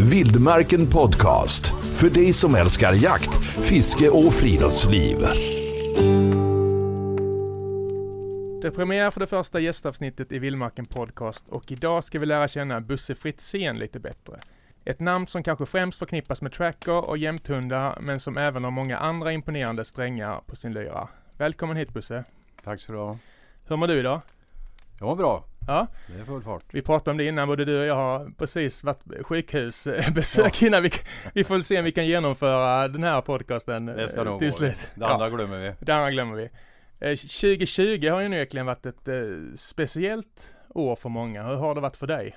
Vildmarken Podcast. För dig som älskar jakt, fiske och friluftsliv. Det är premiär för det första gästavsnittet i Vildmarken Podcast och idag ska vi lära känna Busse Fritzén lite bättre. Ett namn som kanske främst förknippas med tracker och jämthundar, men som även har många andra imponerande strängar på sin lyra. Välkommen hit Busse! Tack ska du ha. Hur mår du idag? Jag mår bra. Ja, Det är full fart. vi pratade om det innan, både du och jag har precis varit sjukhusbesök innan vi, vi får se om vi kan genomföra den här podcasten Det ska eh, nog till slut. Det andra glömmer vi. Det andra glömmer vi. Eh, 2020 har ju onekligen varit ett eh, speciellt år för många. Hur har det varit för dig?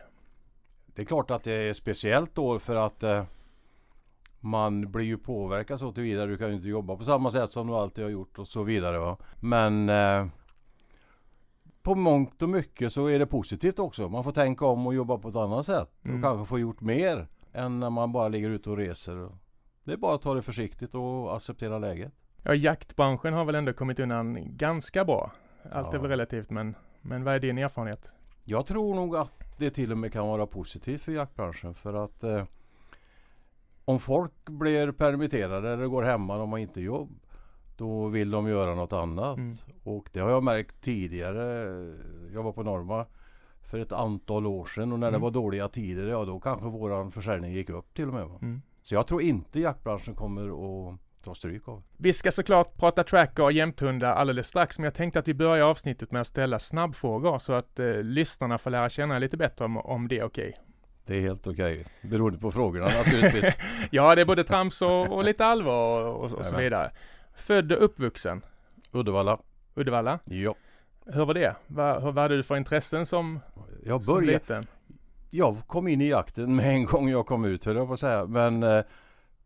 Det är klart att det är ett speciellt år för att eh, man blir ju påverkad så tillvidare. Du kan ju inte jobba på samma sätt som du alltid har gjort och så vidare. Va? Men eh, på mångt och mycket så är det positivt också. Man får tänka om och jobba på ett annat sätt. Mm. Och kanske få gjort mer än när man bara ligger ute och reser. Det är bara att ta det försiktigt och acceptera läget. Ja, jaktbranschen har väl ändå kommit undan ganska bra. Allt är Ja. väl relativt, men, men vad är din erfarenhet? Jag tror nog att det till och med kan vara positivt för jaktbranschen för att eh, om folk blir permitterade eller går hemma, de har inte jobb, då vill de göra något annat. Mm. Och det har jag märkt tidigare. Jag var på Norma för ett antal år sedan och när Mm. det var dåliga tider, ja då kanske våran försäljning gick upp till och med. Mm. Så jag tror inte jaktbranschen kommer att ta stryk av. Vi ska såklart prata tracker och jämthundar alldeles strax, men jag tänkte att vi börjar avsnittet med att ställa snabbfrågor så att eh, lyssnarna får lära känna lite bättre om, om det är okej. Det är helt okej. Beroende på frågorna naturligtvis. Ja, det är både trams och, och lite allvar och, och, och så vidare. Född och uppvuxen, Uddevalla. Uddevalla. Ja. Hur var det? Vad, vad hade du för intressen som, Jag som började, liten? jag kom in i jakten med en gång jag kom ut höll jag på att säga. Men eh,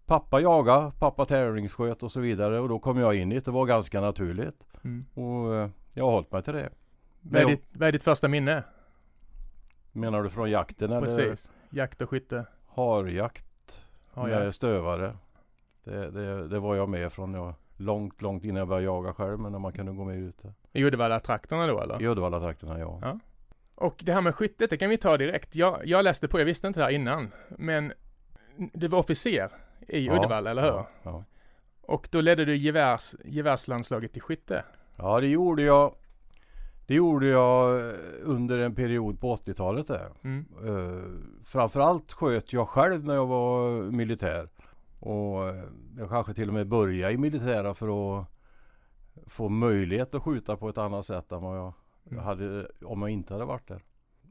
pappa jagade, pappa tävlingssköt och så vidare och då kom jag in i det. Det var ganska naturligt. Mm. Och eh, jag har hållit mig till det. Vad, är ditt, vad är ditt första minne? Menar du från jakten eller Precis. Jakt och skytte. harjakt Har med stövare? Det, det, det var jag med från jag, långt, långt innan jag började jaga själv. Men när man kunde gå med ute. I Uddevalla-trakterna då eller? I Uddevallatrakterna ja. Ja. Och det här med skyttet, det kan vi ta direkt. Jag, jag läste på, jag visste inte det här innan, men du var officer i Ja, Uddevalla, eller hur? Ja, ja. Och då ledde du gevärs, gevärslandslaget i skytte. ja det gjorde jag. Det gjorde jag eh, under en period på 80-talet där. Mm. Uh, framförallt sköt jag själv när jag var militär. Och eh, jag kanske till och med började i militära för att få möjlighet att skjuta på ett annat sätt än vad jag Mm. hade om jag inte hade varit där.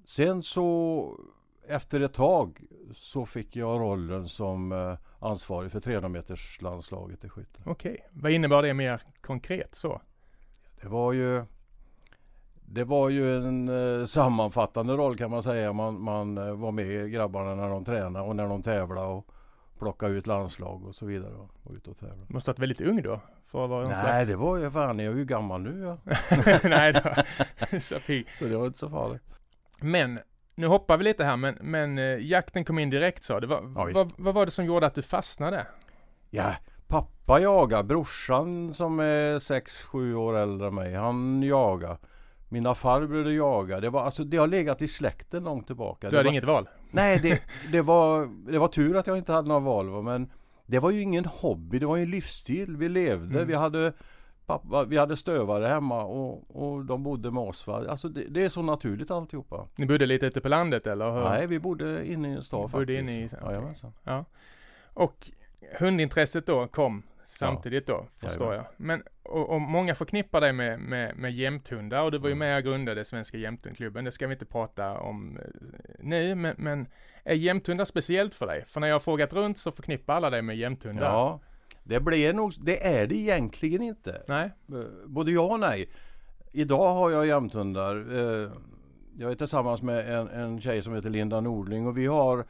Sen så efter ett tag så fick jag rollen som eh, ansvarig för 300 meters landslaget i skytte. Okej, vad innebar det mer konkret så? Det var ju det var ju en eh, sammanfattande roll kan man säga. Man, man var med grabbarna när de tränade och när de tävlade och plockade ut landslag och så vidare och, och ut och tävla. Måste ha varit väldigt ung då? För att vara Nej slags... det var ju fan, jag är ju gammal nu ja. Nej, det var så. Så det var inte så farligt. Men, nu hoppar vi lite här, men, men eh, jakten kom in direkt sa du. Vad, Ja, visst. vad, var det som gjorde att du fastnade? Ja, pappa jagar. Brorsan som är 6-7 år äldre än mig, han jagar. Mina farbröder jagar. Det, var, alltså, det har legat i släkten långt tillbaka. Du hade var, inget val? Nej, det, det, var, det var tur att jag inte hade några val. va, Men det var ju ingen hobby, det var ju en livsstil. Vi levde, Mm. vi hade Pappa, vi hade stövare hemma och, och de bodde med oss. Va? Alltså det, det är så naturligt alltihopa. Ni bodde lite ute på landet eller? hur? Nej, vi bodde inne i en stad bodde faktiskt. inne i-. Jajamensan. Ja. Och hundintresset då kom samtidigt då, förstår Jajamän. jag. Men, och, och många förknippar dig med, med, med jämthundar och du var ju Mm. med och grundade Svenska Jämthundklubben. Det ska vi inte prata om eh, nu, men, men är jämthundar speciellt för dig? För när jag har frågat runt så förknippar alla dig med jämthundar. Ja, det blir nog, det är det egentligen inte. Nej? Eh, Både ja och nej. Idag har jag jämthundar. Eh, Jag är tillsammans med en, en tjej som heter Linda Nordling och vi har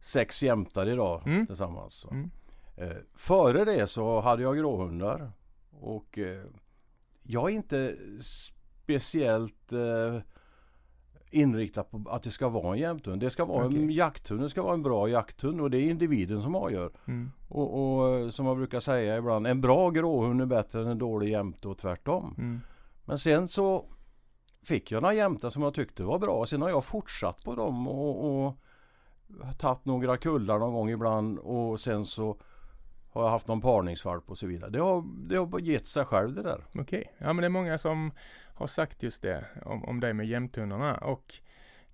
sex jämtar idag Mm. tillsammans. Mm. Eh, Före det så hade jag gråhundar. Och eh, jag är inte speciellt eh, inriktad på att det ska vara en jämthund. Det ska vara en Okej. jakthund. Det ska vara en bra jakthund och det är individen som avgör. Mm. Och, och som jag brukar säga ibland, en bra gråhund är bättre än en dålig jämte och tvärtom. Mm. Men sen så fick jag några jämtar som jag tyckte var bra. Sen har jag fortsatt på dem och, och tagit några kullar någon gång ibland och sen så har jag haft någon parningsvalp och så vidare. Det har, det har gett sig själv det där. Okej, okay. ja men det är många som har sagt just det om, om dig med jämthundarna och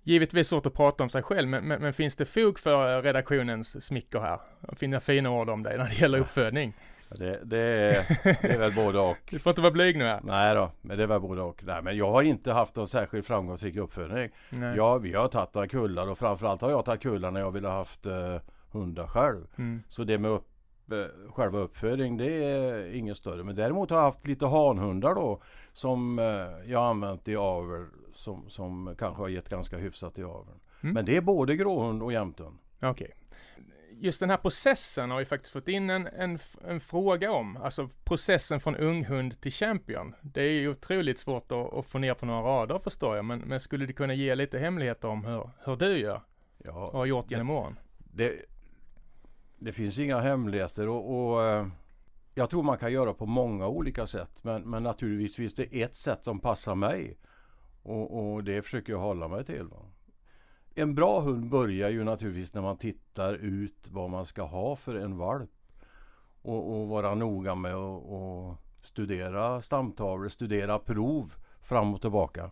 givetvis svårt att prata om sig själv, men, men, men finns det fog för redaktionens smicker här? Finna fina ord om dig när det gäller uppfödning? Det, det, är, det är väl både och. Du får inte vara blyg nu här. Nej då, men det är väl både och. Nej, men jag har inte haft någon särskilt framgångsrik uppfödning. Nej. Jag, vi har tagit några kullar och framförallt har jag tagit kullar när jag ville ha haft eh, hundar själv. Mm. Så det med upp, själva uppfödning det är inget större. Men däremot har jag haft lite hanhundar då som eh, jag använt i avel som, som kanske har gett ganska hyfsat i aveln. Mm. Men det är både gråhund och jämthund. Okej. Okay just den här processen har vi faktiskt fått in en, en, en, fråga om. Alltså processen från unghund till champion. Det är ju otroligt svårt att, att få ner på några rader förstår jag. Men, men skulle du kunna ge lite hemligheter om hur, hur du gör? Ja, och har gjort genom åren? Det, det finns inga hemligheter och, och eh, jag tror man kan göra på många olika sätt. Men, men naturligtvis finns det ett sätt som passar mig. Och, och det försöker jag hålla mig till. Va? en bra hund börjar ju naturligtvis när man tittar ut vad man ska ha för en valp. Och, och vara noga med att studera stamtavlor, studera prov fram och tillbaka.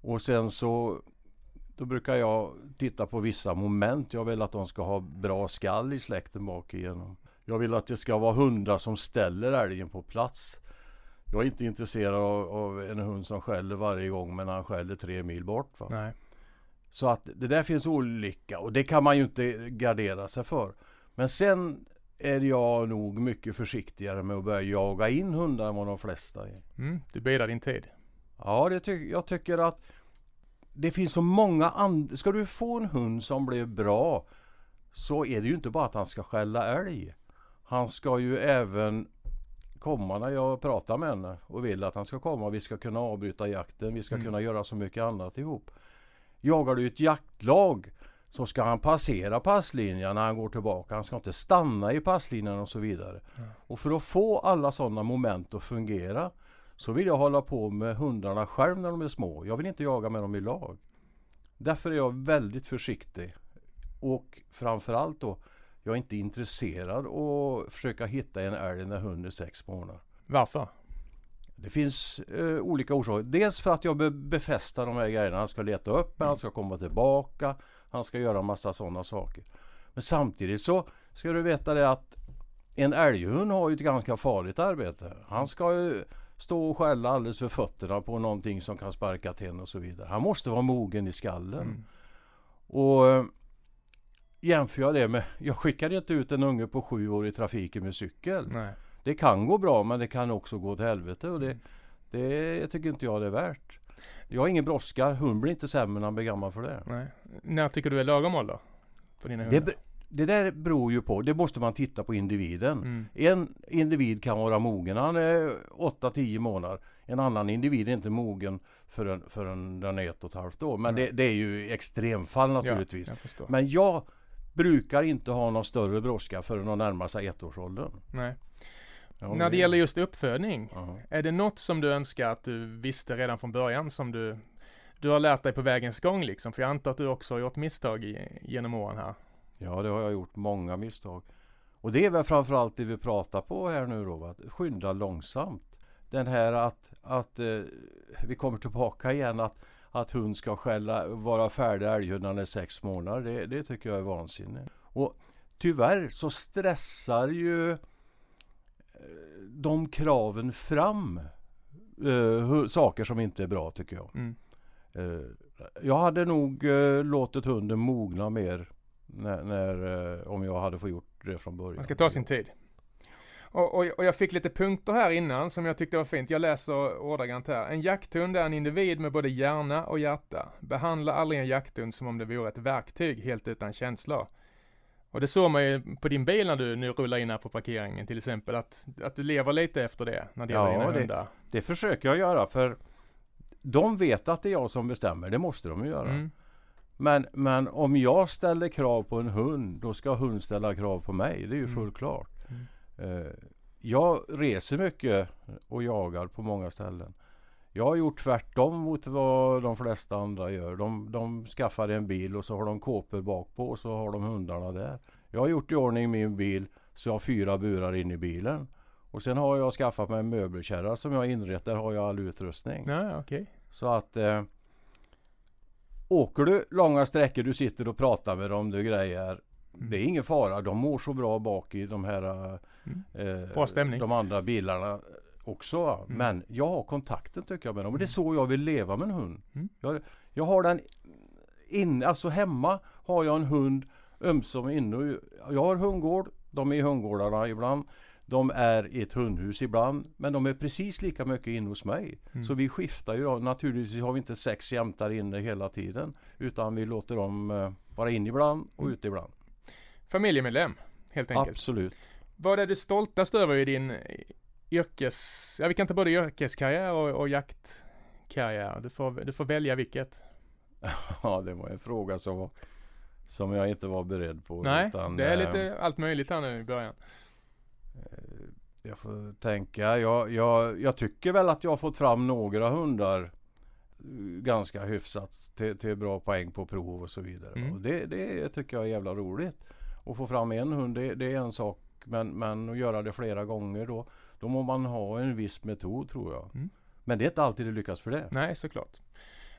Och sen så då brukar jag titta på vissa moment. Jag vill att de ska ha bra skall i släkten bak igenom. Jag vill att det ska vara hundar som ställer älgen på plats. Jag är inte intresserad av, av en hund som skäller varje gång men han skäller tre mil bort. Så att det där finns olika och det kan man ju inte gardera sig för. Men sen är jag nog mycket försiktigare med att börja jaga in hundar än vad de flesta är. Mm, du bidrar din tid. Ja, det ty jag tycker att det finns så många andra. Ska du få en hund som blir bra så är det ju inte bara att han ska skälla älg. Han ska ju även komma när jag pratar med henne och vill att han ska komma. Vi ska kunna avbryta jakten. Vi ska mm. kunna göra så mycket annat ihop. Jagar du ett jaktlag så ska han passera passlinjen när han går tillbaka. Han ska inte stanna i passlinjen och så vidare. Mm. Och för att få alla sådana moment att fungera så vill jag hålla på med hundarna själv när de är små. Jag vill inte jaga med dem i lag. Därför är jag väldigt försiktig. Och framförallt då, jag är inte intresserad att försöka hitta en älg när hunden är sex månader. Varför? Det finns eh, olika orsaker. Dels för att jag be befästa de här grejerna. Han ska leta upp mm. han ska komma tillbaka. Han ska göra massa sådana saker. Men samtidigt så ska du veta det att en älghund har ju ett ganska farligt arbete. Han ska ju stå och skälla alldeles för fötterna på någonting som kan sparka till och så vidare. Han måste vara mogen i skallen. Mm. Och eh, jämför jag det med, jag skickar inte ut en unge på sju år i trafiken med cykel. Nej. Det kan gå bra men det kan också gå till helvete och det, mm. det tycker inte jag det är värt. Jag har ingen brådska, hund blir inte sämre när han blir gammal för det. Nej. När tycker du är lagom ålder? För dina det, det där beror ju på, det måste man titta på individen. Mm. En individ kan vara mogen, han är 8-10 månader. En annan individ är inte mogen förrän, förrän den är ett och ett halvt år. Men det, det, är ju extremfall naturligtvis. Ja, jag Men jag brukar inte ha någon större brådska förrän de närmar sig ettårsåldern. Nej. Ja, När det gäller just uppfödning, Aha. är det något som du önskar att du visste redan från början som du, du har lärt dig på vägens gång liksom? För jag antar att du också har gjort misstag i, genom åren här. Ja, det har jag gjort många misstag. Och det är väl framförallt det vi pratar på här nu då, att skynda långsamt. Den här att, att eh, vi kommer tillbaka igen att, att hund ska skälla, vara färdig älghund när den är sex månader. Det, det tycker jag är vansinne. Och tyvärr så stressar ju de kraven fram uh, saker som inte är bra tycker jag. Mm. Uh, jag hade nog uh, låtit hunden mogna mer när, när om jag hade fått gjort det från början. Man ska ta sin tid. Och, och, och, jag fick lite punkter här innan som jag tyckte var fint. Jag läser ordagrant här. En jakthund är en individ med både hjärna och hjärta. Behandla aldrig en jakthund som om det vore ett verktyg helt utan känslor. Och det såg man ju på din bil när du nu rullar in här på parkeringen till exempel, att, att du lever lite efter det när det gäller ja, dina hundar. Det försöker jag göra för de vet att det är jag som bestämmer, det måste de ju göra. Mm. Men, men om jag ställer krav på en hund, då ska hund ställa krav på mig. Det är ju mm. fullt klart. Mm. Uh, jag reser mycket och jagar på många ställen. Jag har gjort tvärtom mot vad de flesta andra gör. De, de skaffar en bil och så har de kåpor bak på och så har de hundarna där. Jag har gjort i ordning min bil så jag har fyra burar in i bilen. Och sen har jag skaffat mig en möbelkärra som jag inrett. Där har jag all utrustning. Ja, okej. Så att eh, Åker du långa sträckor, du sitter och pratar med dem, du grejer. Mm. Det är ingen fara. De mår så bra bak i de här Mm. eh, de andra bilarna också. Mm. Men jag har kontakten tycker jag med dem. Och det är så jag vill leva med en hund. Mm. Jag, jag har den inne, alltså hemma har jag en hund ömsom inne. Jag har hundgård. De är i hundgårdarna ibland. De är i ett hundhus ibland. Men de är precis lika mycket inne hos mig. Mm. Så vi skiftar ju då. Naturligtvis har vi inte sex jämtar inne hela tiden. Utan vi låter dem eh, vara inne ibland och Mm. ute ibland. Familjemedlem, helt enkelt. Absolut. Vad är du stoltast över i din eh, yrkes... Ja, vi kan ta både yrkeskarriär och, och jaktkarriär. Du får, du får välja vilket. Ja, det var en fråga som, som jag inte var beredd på. Nej, utan, det är eh, lite allt möjligt här nu i början. Eh, Jag får tänka. Jag, jag, jag tycker väl att jag har fått fram några hundar eh, ganska hyfsat till, till bra poäng på prov och så vidare. Mm. Och det, det tycker jag är jävla roligt. Att få fram en hund det, det är en sak. Men, men att göra det flera gånger då, då må man ha en viss metod tror jag. Mm. Men det är inte alltid det lyckas för det. Nej, såklart.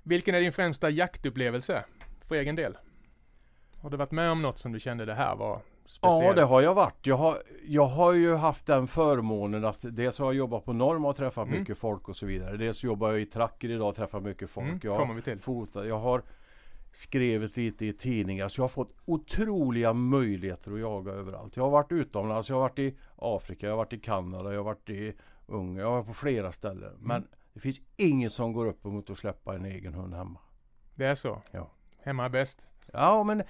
Vilken är din främsta jaktupplevelse för egen del? Har du varit med om något som du kände det här var speciellt? Ja det har jag varit. Jag har, jag har ju haft den förmånen att dels har jag jobbat på Norma och träffat Mm. mycket folk och så vidare. Dels jobbar jag i Tracker idag och träffar mycket folk. Mm, jag kommer vi till. fotat, jag har skrivit lite i tidningar så jag har fått otroliga möjligheter att jaga överallt. Jag har varit utomlands, jag har varit i Afrika, jag har varit i Kanada, jag har varit i Ungern, jag har varit på flera ställen. Mm. Men det finns inget som går upp emot att släppa en egen hund hemma. Det är så? Ja. Hemma är bäst? Ja men eh,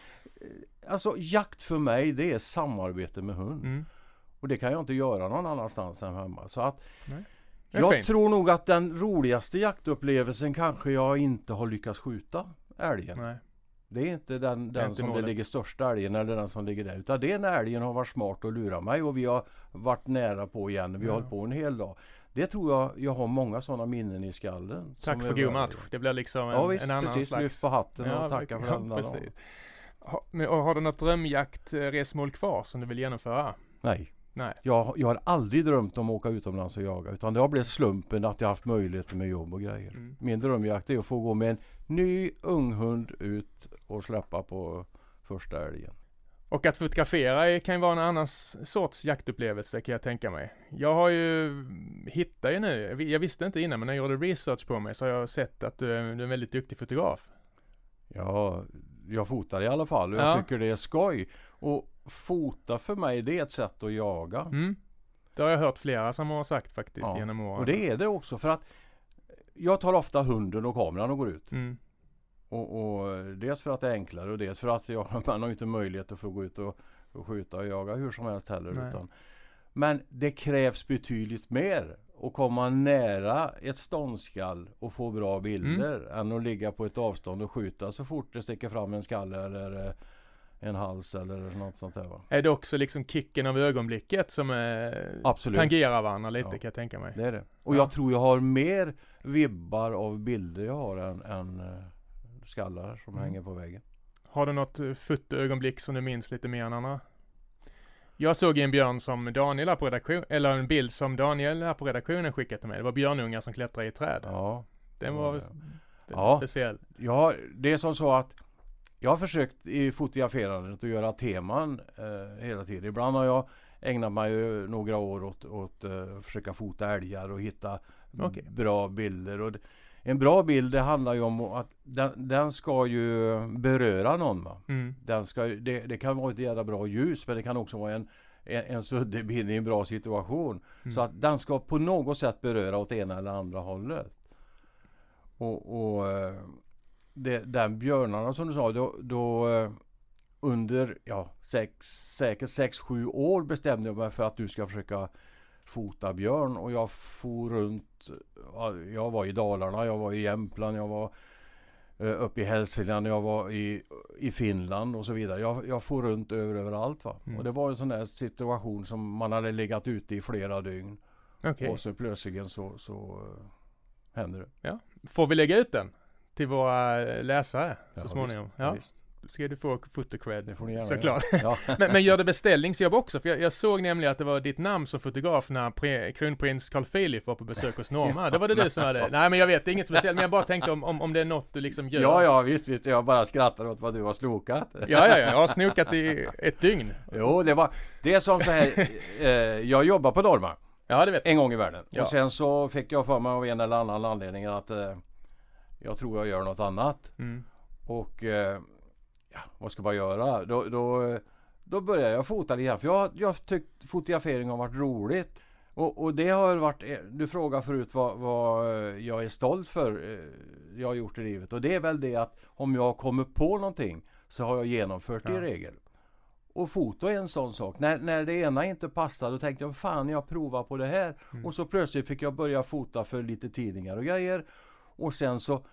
alltså jakt för mig det är samarbete med hund. Mm. Och det kan jag inte göra någon annanstans än hemma. Så att jag fint. tror nog att den roligaste jaktupplevelsen kanske jag inte har lyckats skjuta älgen. Nej. Det är inte den, Det är den inte som målet. det ligger största älgen eller den som ligger där. Utan det är när älgen har varit smart och lurat mig och vi har varit nära på igen. Vi har Ja. hållit på en hel dag. Det tror jag, jag har många sådana minnen i skallen. Tack för god match. det. Blir liksom en, Ja visst, en annan precis. slags... Lyft på hatten och tacka för den. Ja, dagen. precis. Ha, men, har du något drömjaktresmål kvar som du vill genomföra? Nej. Nej. Jag, jag har aldrig drömt om att åka utomlands och jaga. Utan det har blivit slumpen att jag haft möjligheter med jobb och grejer. Mm. Min drömjakt är att få gå med en ny unghund ut och släppa på första älgen. Och att fotografera kan ju vara en annan sorts jaktupplevelse kan jag tänka mig. Jag har ju hittat ju nu, jag vi- jag visste inte innan men när jag gjorde research på mig så har jag sett att du är, du är en väldigt duktig fotograf. Ja, jag fotar i alla fall och Ja. jag tycker det är skoj. Och fota för mig det är ett sätt att jaga. Mm. Det har jag hört flera som har sagt faktiskt Ja, genom åren. Och det är det också för att jag tar ofta hunden och kameran och går ut. Mm. Och, och dels för att det är enklare och dels för att jag, man har inte möjlighet att få gå ut och, och skjuta och jaga hur som helst heller. Nej. Utan, men det krävs betydligt mer att komma nära ett ståndskall och få bra bilder Mm. än att ligga på ett avstånd och skjuta så fort det sticker fram en skalle eller eh, en hals eller något sånt där va. Är det också liksom kicken av ögonblicket som eh, Absolut. tangerar varandra lite Ja. kan jag tänka mig? Det är det. Och Ja. jag tror jag har mer vibbar av bilder jag har än, än eh, skallar som Mm. hänger på väggen. Har du något eh, fotoögonblick som du minns lite mer än andra? Jag såg en björn som Daniel på redaktion, eller en bild som Daniel på redaktionen skickade till mig. Det var björnungar som klättrade i träd. Ja. Den var ja. den Ja. speciell. Ja, det är som så att jag har försökt i fotograferandet att göra teman eh, hela tiden. Ibland har jag ägnat mig ju några år åt, eh, att försöka fota älgar och hitta Okej. bra bilder. Och det, en bra bild det handlar ju om att den, den ska ju beröra någon. Va? Mm. Den ska, det, det kan vara ett jävla bra ljus men det kan också vara en, en, en suddig bild i en bra situation. Mm. Så att den ska på något sätt beröra åt ena eller andra hållet. Och, och eh, det, den björnarna som du sa, då, då eh, under ja, sex, säkert 6-7 år bestämde jag mig för att du ska försöka fota björn och jag for runt. ja, Jag var i Dalarna, jag var i Jämtland, jag var eh, uppe i Hälsingland, jag var i, i Finland och så vidare. Jag, jag for runt över, överallt. Va? Mm. Och det var en sån där situation som man hade legat ute i flera dygn. Okej. Och så plötsligen så, så eh, händer det. Får vi lägga ut den till våra läsare så Ja, småningom? Visst, Ja, visst. Ska du få fotocred. Såklart. Ja. Men, men gör det beställningsjobb också? För jag, jag såg nämligen att det var ditt namn som fotograf när pre, kronprins Carl Philip var på besök hos Norma. Det var det du som hade... Nej men jag vet, det är inget speciellt. Men jag bara tänkte om, om, om det är något du liksom gör. ja, ja, visst, visst. Jag bara skrattar åt vad du har slokat. Ja, ja, ja. Jag har snokat i ett dygn. Jo, det var... Det är som så här. Eh, jag jobbar på Norma Ja, det vet jag. en gång i världen. Ja. Och sen så fick jag för mig av en eller annan anledning att eh, jag tror jag gör något annat. Mm. Och eh, ja, vad ska man göra? Då, då, då började jag fota lite grann. För jag jag tyckt fotografering har varit roligt. Och, och det har varit, eh, du frågade förut vad, vad eh, jag är stolt för eh, jag har gjort i livet. Och det är väl det att om jag kommer på någonting så har jag genomfört det Ja. i regel. Och foto är en sån sak. När, när det ena inte passade då tänkte jag fan jag provar på det här. Mm. Och så plötsligt fick jag börja fota för lite tidningar och grejer. Och sen så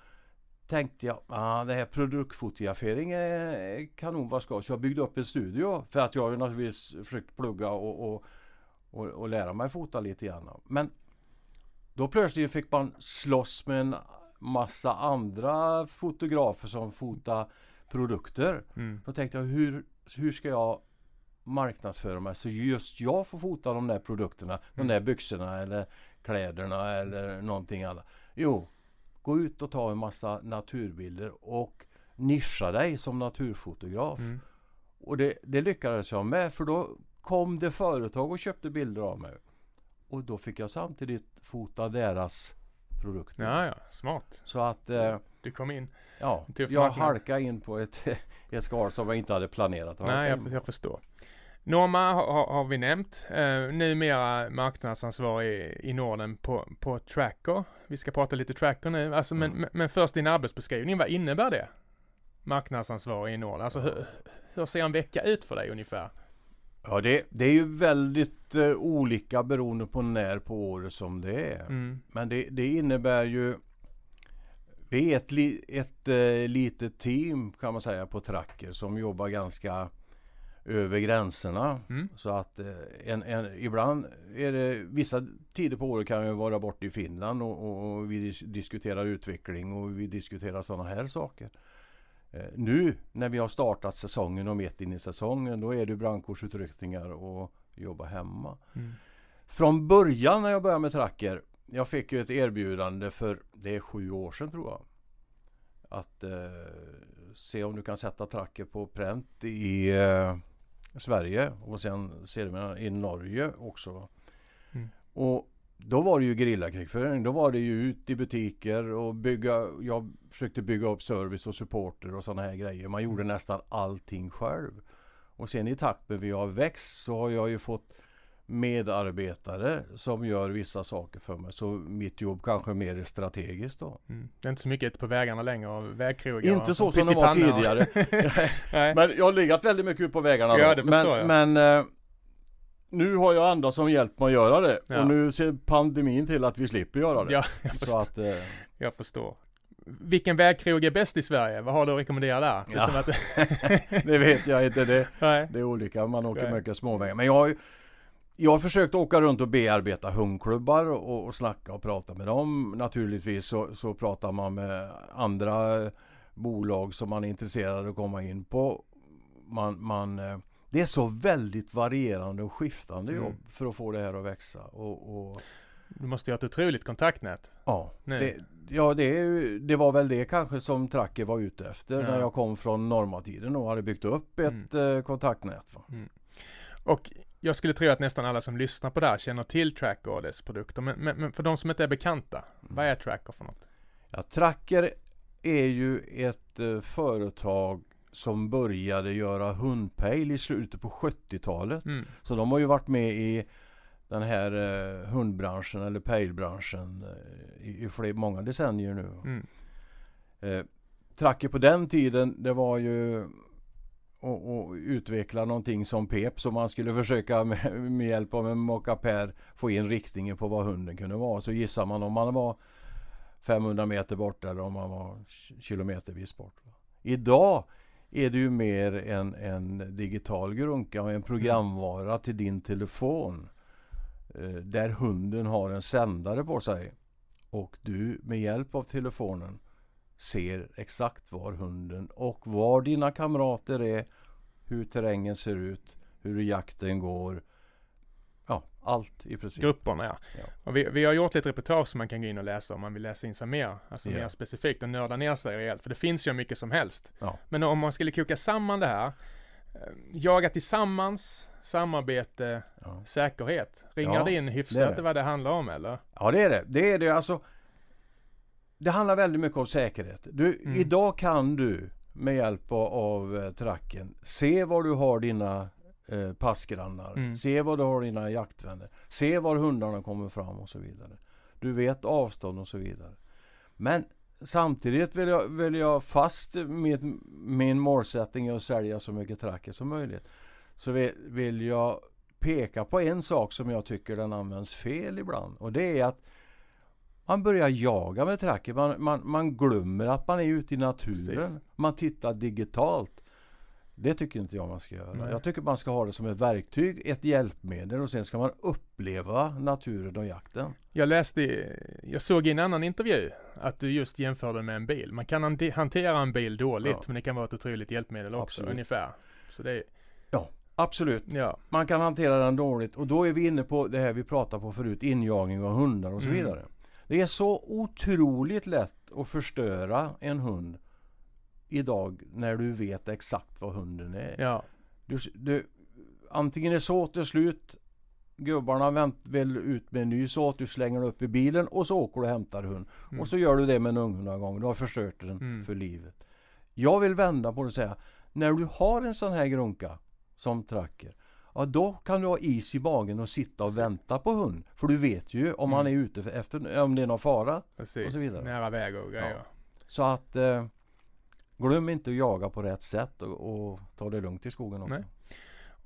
tänkte jag, ah, det här produktfotografering är kanon vad ska. Så jag byggde upp en studio för att jag ju naturligtvis försökt plugga och, och, och, och lära mig fota lite grann. Men då plötsligt fick man slåss med en massa andra fotografer som fotar produkter. Mm. Då tänkte jag hur, hur ska jag marknadsföra mig så just jag får fota de där produkterna, de Mm. där byxorna eller kläderna eller någonting annat. Jo, gå ut och ta en massa naturbilder och nischa dig som naturfotograf. Mm. Och det, det lyckades jag med för då kom det företag och köpte bilder av mig. Och då fick jag samtidigt fota deras produkter. Ja, ja. Smart. Så att eh, Du kom in. ja, jag marknad. halkade in på ett, ett skal som jag inte hade planerat att Nej, jag, jag förstår. Norma har, har- vi nämnt. Uh, numera marknadsansvarig i Norden på, på Tracker. Vi ska prata lite Tracker nu. Alltså, men, Mm. men, först din arbetsbeskrivning. Vad innebär det? Marknadsansvarig i Norden. Alltså hur, hur ser en vecka ut för dig ungefär? Ja, det, det är ju väldigt eh, olika beroende på när på året som det är. Mm. Men det, det innebär ju Vi är ett, li, ett eh, litet team kan man säga på Tracker som jobbar ganska över gränserna. Mm. Så att eh, en, en, ibland är det vissa tider på året kan vi vara borta i Finland och, och, vi dis, diskuterar utveckling och vi diskuterar sådana här saker. Eh, nu när vi har startat säsongen och mitt in i säsongen då är det brandkårsutryckningar och jobba hemma. Mm. Från början när jag började med tracker Jag fick ju ett erbjudande för Det är sju år sedan tror jag Att eh, se om du kan sätta tracker på pränt i eh, Sverige och sen sedermera i Norge också. Mm. Och då var det ju gerillakrigföring. Då var det ju ut i butiker och bygga. Jag försökte bygga upp service och supporter och sådana här grejer. Man gjorde nästan allting själv. Och sen i takt med vi har växt så har jag ju fått medarbetare som gör vissa saker för mig. Så mitt jobb kanske är mer strategiskt då. Mm. Det är inte så mycket ute på vägarna längre och vägkrogar. Inte så som det var tidigare. Men jag har legat väldigt mycket ut på vägarna Ja, då. jag. men, men eh, nu har jag andra som hjälpt mig att göra det. Ja. Och nu ser pandemin till att vi slipper göra det. Ja, jag så förstår. att, eh, Jag förstår. Vilken vägkrog är bäst i Sverige? Vad har du att rekommendera där? Det är Ja. som att, det vet jag inte. Det, det är olika. Man åker Nej. mycket småvägar. Men jag har ju jag har försökt åka runt och bearbeta hundklubbar och, och snacka och prata med dem. Naturligtvis så, så pratar man med andra bolag som man är intresserad av att komma in på. Man, man, eh, det är så väldigt varierande och skiftande Mm. jobb för att få det här att växa. Och, och Du måste ju ha ett otroligt kontaktnät. ja, det, ja det, det var väl det kanske som Tracker var ute efter Ja. när jag kom från normatiden och hade byggt upp ett eh, kontaktnät. Va? Och jag skulle tro att nästan alla som lyssnar på det här känner till Tracker och dess produkter. Men, men, men för de som inte är bekanta, vad är Tracker för något? Ja, Tracker är ju ett eh, företag som började göra hundpejl i slutet på 70-talet. Mm. Så de har ju varit med i den här eh, hundbranschen eller pejlbranschen eh, i, i fler, många decennier nu. Mm. Eh, Tracker på den tiden det var ju och, och, utveckla någonting som pep så man skulle försöka med, med hjälp av en mockapär få in riktningen på vad hunden kunde vara. Så gissar man om man var 500 meter bort eller om man var kilometervis bort. Idag är det ju mer en, en digital grunka och en programvara till din telefon. Eh, där hunden har en sändare på sig. och du med hjälp av telefonen ser exakt var hunden och var dina kamrater är, hur terrängen ser ut, hur jakten går. Ja, allt i princip. Grupperna ja. Ja. Och vi, vi har gjort lite reportage som man kan gå in och läsa om man vill läsa in sig mer, alltså Ja. mer specifikt och nörda ner sig rejält. För det finns ju mycket som helst. Ja. Men om man skulle koka samman det här, eh, jaga tillsammans, samarbete, Ja. säkerhet. Ringar Ja, det in det hyfsat det. vad det handlar om eller? Ja det är det. Det är det alltså. Det handlar väldigt mycket om säkerhet. Du, Mm. Idag kan du med hjälp av, eh, tracken se var du har dina eh, passgrannar. Mm. Se var du har dina jaktvänner. Se var hundarna kommer fram och så vidare. Du vet avstånd och så vidare. Men samtidigt vill jag, vill jag fast med min målsättning att sälja så mycket tracker som möjligt. Så vill, vill jag peka på en sak som jag tycker den används fel ibland. Och det är att man börjar jaga med tracker. Man, man, man glömmer att man är ute i naturen. Precis. Man tittar digitalt. Det tycker inte jag man ska göra. Nej. Jag tycker man ska ha det som ett verktyg, ett hjälpmedel och sen ska man uppleva naturen och jakten. Jag läste, jag såg i en annan intervju att du just jämförde med en bil. Man kan hante- hantera en bil dåligt, Ja. men det kan vara ett otroligt hjälpmedel också, Absolut. ungefär. Så det är, Absolut. ja, Man kan hantera den dåligt och då är vi inne på det här vi pratade på förut, injagning av hundar och så Mm. Det är så otroligt lätt att förstöra en hund idag när du vet exakt vad hunden är. ja, Du, du, antingen är såtet slut, gubbarna vänt, vill ut med en ny såt, du slänger den upp i bilen och så åker du och hämtar hund. Mm. Och så gör du det med en unghund några gånger, du har förstört den Mm. för livet. Jag vill vända på det och säga, när du har en sån här grunka som tracker, ja då kan du ha is i magen och sitta och vänta på hund. För du vet ju om Mm. han är ute efter, om det är någon fara. precis. Och så vidare. Nära väg och grejer. Så att eh, glöm inte att jaga på rätt sätt och, och ta det lugnt i skogen också. Nej.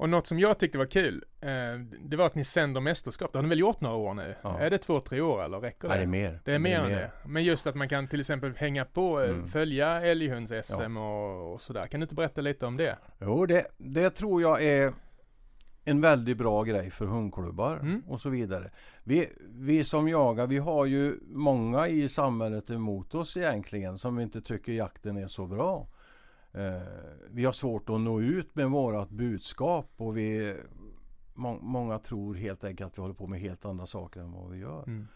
Och något som jag tyckte var kul, eh, det var att ni sänder mästerskap. Det har ni väl gjort några år nu? Ja. Är det två, tre år eller räcker det? Nej, det är mer. Det är mer än det. Men just att man kan till exempel hänga på, eh, Mm. följa älghunds-SM och, och sådär. Kan du inte berätta lite om det? Jo, det, det tror jag är en väldigt bra grej för hundklubbar Mm. och så vidare. Vi, vi som jagar, vi har ju många i samhället emot oss egentligen som inte tycker jakten är så bra. Eh, vi har svårt att nå ut med vårat budskap och vi må, Många tror helt enkelt att vi håller på med helt andra saker än vad vi gör. Mm.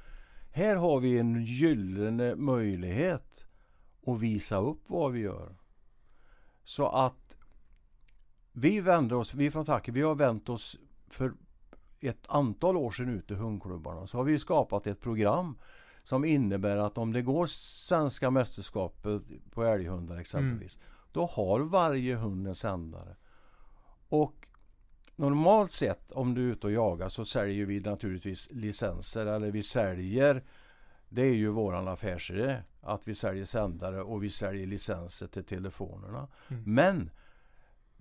Här har vi en gyllene möjlighet att visa upp vad vi gör. Så att vi vänder oss, vi från Tacker, vi har vänt oss för ett antal år sedan ut till hundklubbarna. Så har vi skapat ett program som innebär att om det går svenska mästerskapet på älghundar exempelvis. Då har varje hund en sändare. Och normalt sett om du är ute och jagar så säljer vi naturligtvis licenser eller vi säljer det är ju våran affärsidé att vi säljer sändare och vi säljer licenser till telefonerna. Mm. Men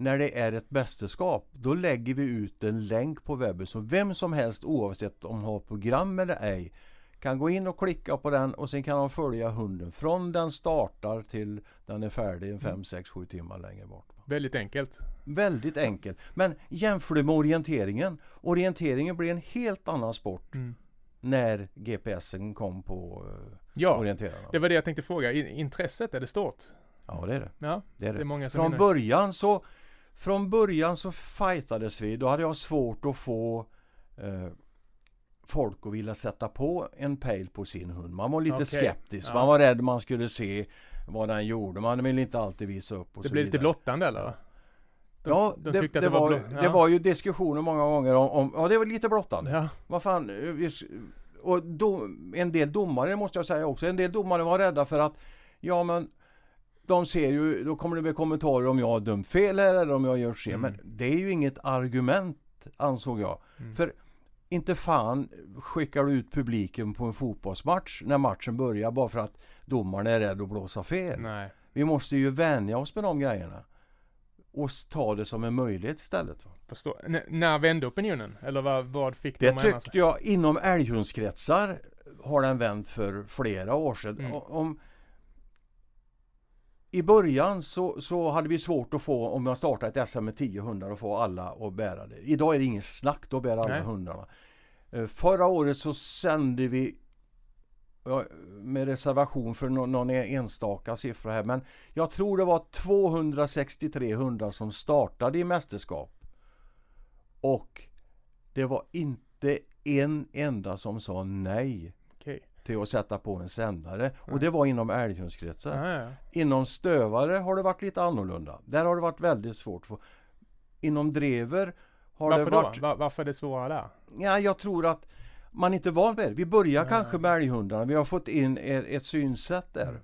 när det är ett mästerskap då lägger vi ut en länk på webben så vem som helst oavsett om de har program eller ej kan gå in och klicka på den och sen kan de följa hunden från den startar till den är färdig en 5, 6, 7 timmar längre bort. Väldigt enkelt. Väldigt enkelt. Men jämför det med orienteringen. Orienteringen blir en helt annan sport Mm. när GPSen kom på uh, Ja, orienterarna. det var det jag tänkte fråga. Intresset, är det stort? Ja det är det. Ja, det, är det det. är många som Från vinner. början så Från början så fightades vi. Då hade jag svårt att få eh, folk att vilja sätta på en pejl på sin hund. Man var lite Okej, skeptisk. ja. Man var rädd man skulle se vad den gjorde. Man ville inte alltid visa upp Det blev lite vidare. blottande eller? De, Ja, de det, det, det, var, blott- det ja. var ju diskussioner många gånger om, om ja det var lite blottande. Ja, Vad fan, eh, och do, en del domare måste jag säga också, en del domare var rädda för att ja men de ser ju, då kommer det bli kommentarer om jag har dömt fel här eller om jag gör fel. Mm. Men det är ju inget argument ansåg jag. Mm. För inte fan skickar du ut publiken på en fotbollsmatch när matchen börjar bara för att domaren är rädd att blåsa fel. nej. Vi måste ju vänja oss med de grejerna. Och ta det som en möjlighet istället. va. Förstår. N- när vände opinionen? Eller vad, vad fick Det de sig? tyckte jag inom älghundskretsar har den vänt för flera år sedan. Mm. Om, I början så, så hade vi svårt att få, om jag startar ett SM med 10 hundar, att få alla att bära det. Idag är det inget snack, då bär alla Nej. hundarna. Eh, Förra året så sände vi med reservation för någon, någon enstaka siffra här, men jag tror det var 263 hundar som startade i mästerskap. Och det var inte en enda som sa nej. Till att sätta på en sändare. Och det var inom älghundskretsar. Ja, ja. Inom stövare har det varit lite annorlunda. Där har det varit väldigt svårt. få. Inom drever har Varför det då? varit... Va- varför är det svårare där? Ja, jag tror att man inte är van vid det. Vi börjar Ja. kanske med älghundarna. Vi har fått in ett, ett synsätt där. Mm.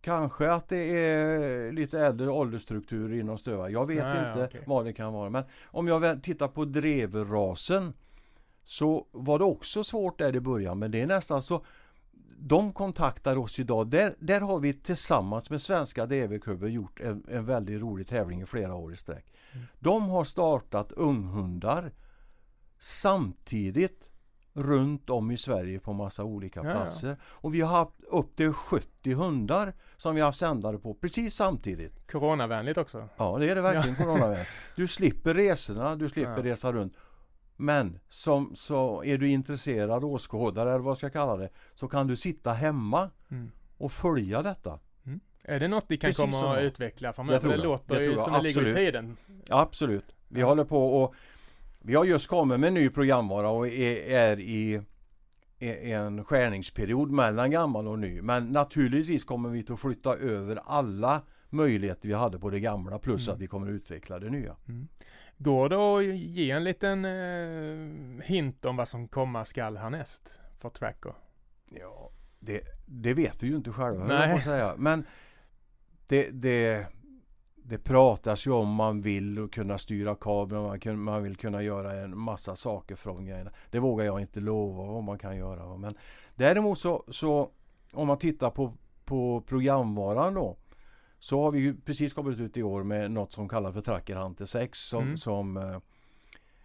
Kanske att det är lite äldre åldersstruktur inom stövare. Jag vet inte okej. vad det kan vara. Men om jag tittar på dreverrasen så var det också svårt där i början. Men det är nästan så de kontaktar oss idag. Där, där har vi tillsammans med Svenska DV-klubben gjort en, en väldigt rolig tävling i flera år i sträck. Mm. De har startat unghundar samtidigt runt om i Sverige på massa olika Ja, ja. platser. Och vi har haft upp till 70 hundar som vi har haft sändare på precis samtidigt. Coronavänligt också. Ja, det är det verkligen coronavänligt. Du slipper resorna, du slipper Ja. resa runt. Men som, så är du intresserad åskådare eller vad jag ska kalla det så kan du sitta hemma Mm. och följa detta. Är det något ni kan Precis komma att jag. utveckla framöver? Det Det jag. låter Det ju jag. som det ligger i tiden. Absolut. Vi Ja. håller på och vi har just kommit med en ny programvara och är, är i en skärningsperiod mellan gammal och ny. Men naturligtvis kommer vi att flytta över alla möjligheter vi hade på det gamla plus Mm. att vi kommer att utveckla det nya. Går det att ge en liten eh, hint om vad som komma skall härnäst för Tracker? Ja, det, det vet vi ju inte själva, Nej. jag säga. Men det, det, det pratas ju om man vill kunna styra kabeln, man, kun- man vill kunna göra en massa saker från grejerna. Det vågar jag inte lova vad man kan göra. Men däremot så, så om man tittar på, på programvaran då så har vi ju precis kommit ut i år med något som kallas för Tracker Hunter 6 som, Mm. som eh,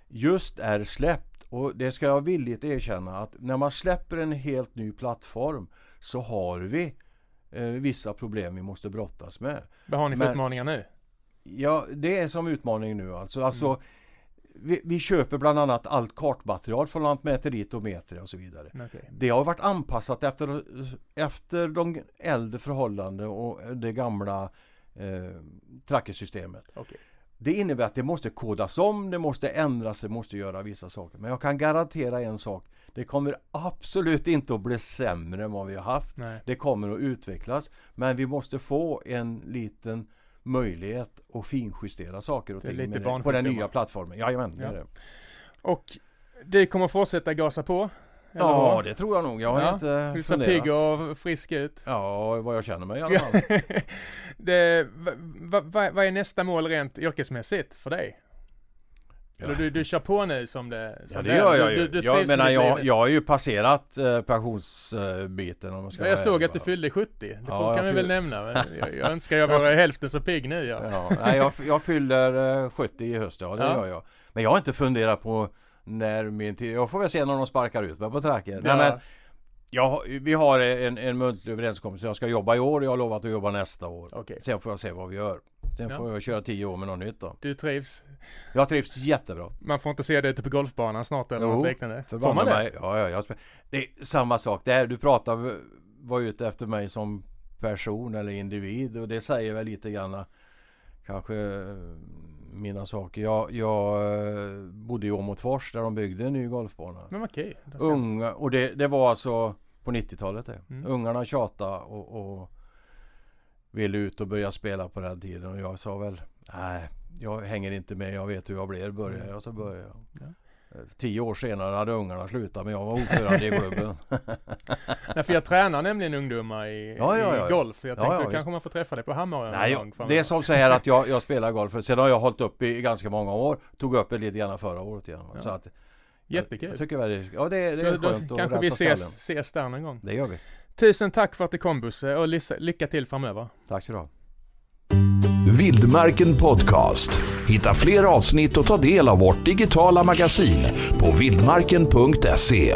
just är släppt. Och det ska jag villigt erkänna att när man släpper en helt ny plattform så har vi eh, vissa problem vi måste brottas med. Vad har ni för Men- utmaningar nu? Ja, det är som utmaning nu alltså. alltså Mm. Vi, vi köper bland annat allt kartmaterial från Lantmäteriet och Metria och så vidare. Okej. Det har varit anpassat efter, efter de äldre förhållanden och det gamla eh, trackersystemet. Okej. Det innebär att det måste kodas om, det måste ändras, det måste göra vissa saker. Men jag kan garantera en sak. Det kommer absolut inte att bli sämre än vad vi har haft. Nej. Det kommer att utvecklas. Men vi måste få en liten möjlighet att finjustera saker och Det ting det, på den nya plattformen. Jajamän, det Ja. är det. Och det kommer fortsätta gasa på? Ja, vad? det tror jag nog. Jag har Ja, inte Du ser pigg och frisk ut. Ja, vad jag känner mig i alla fall. det, va, va, va, vad är nästa mål rent yrkesmässigt för dig? Ja. Du, du kör på nu som det som Ja det gör jag ju. du- du jag menar jag, jag har ju passerat eh, pensionsbiten om man ska Ja, jag såg att du fyllde 70. Det Ja, kan vi väl fyll- nämna. Men Jag, jag önskar jag vore hälften så pigg nu ja. Ja, nej, jag, jag fyller eh, 70 i höst, ja det Ja. gör jag. Men jag har inte funderat på när min tid... Jag får väl se när de sparkar ut mig på tracker. Ja. Nej, men jag, vi har en, en muntlig överenskommelse. Jag ska jobba i år och jag har lovat att jobba nästa år. Okej. Sen får jag se vad vi gör. Sen Ja. får jag köra 10 år med något nytt då. Du trivs. Jag trivs jättebra. Man får inte se dig ute på golfbanan snart eller Jo, något liknande? Får man det? mig. Ja, ja, jag det är samma sak där. Du pratar var ute efter mig som person eller individ och det säger väl lite grann kanske eh, mina saker. Jag, jag eh, bodde i Åmotfors där de byggde en ny golfbana. Men okej. ser- Unga, och det, det var alltså på 90-talet det. Mm. Ungarna tjatade och, och ville ut och börja spela på den tiden och jag sa väl nej, jag hänger inte med, jag vet hur jag blir. Börjar jag så börjar jag. Ja. Eh, Tio år senare hade ungarna slutat men jag var ordförande i klubben. Nej, för jag tränar nämligen ungdomar i, Ja, ja, i ja. golf. Jag Ja, tänkte ja, då visst. kanske man får träffa dig på Hammarön Nej, jag, det är som så här att jag, jag spelar golf. Sen har jag hållit upp i ganska många år. Tog upp det lite grann förra året igen. Ja. Så att, Jättekul. Jag tycker väl, ja det, det är då, då skönt att kanske vi ses, ses där någon gång. Det gör vi. Tusen tack för att du kom Bosse och lycka till framöver. Tack så du ha. Vildmarken Podcast. Hitta fler avsnitt och ta del av vårt digitala magasin på vildmarken.se.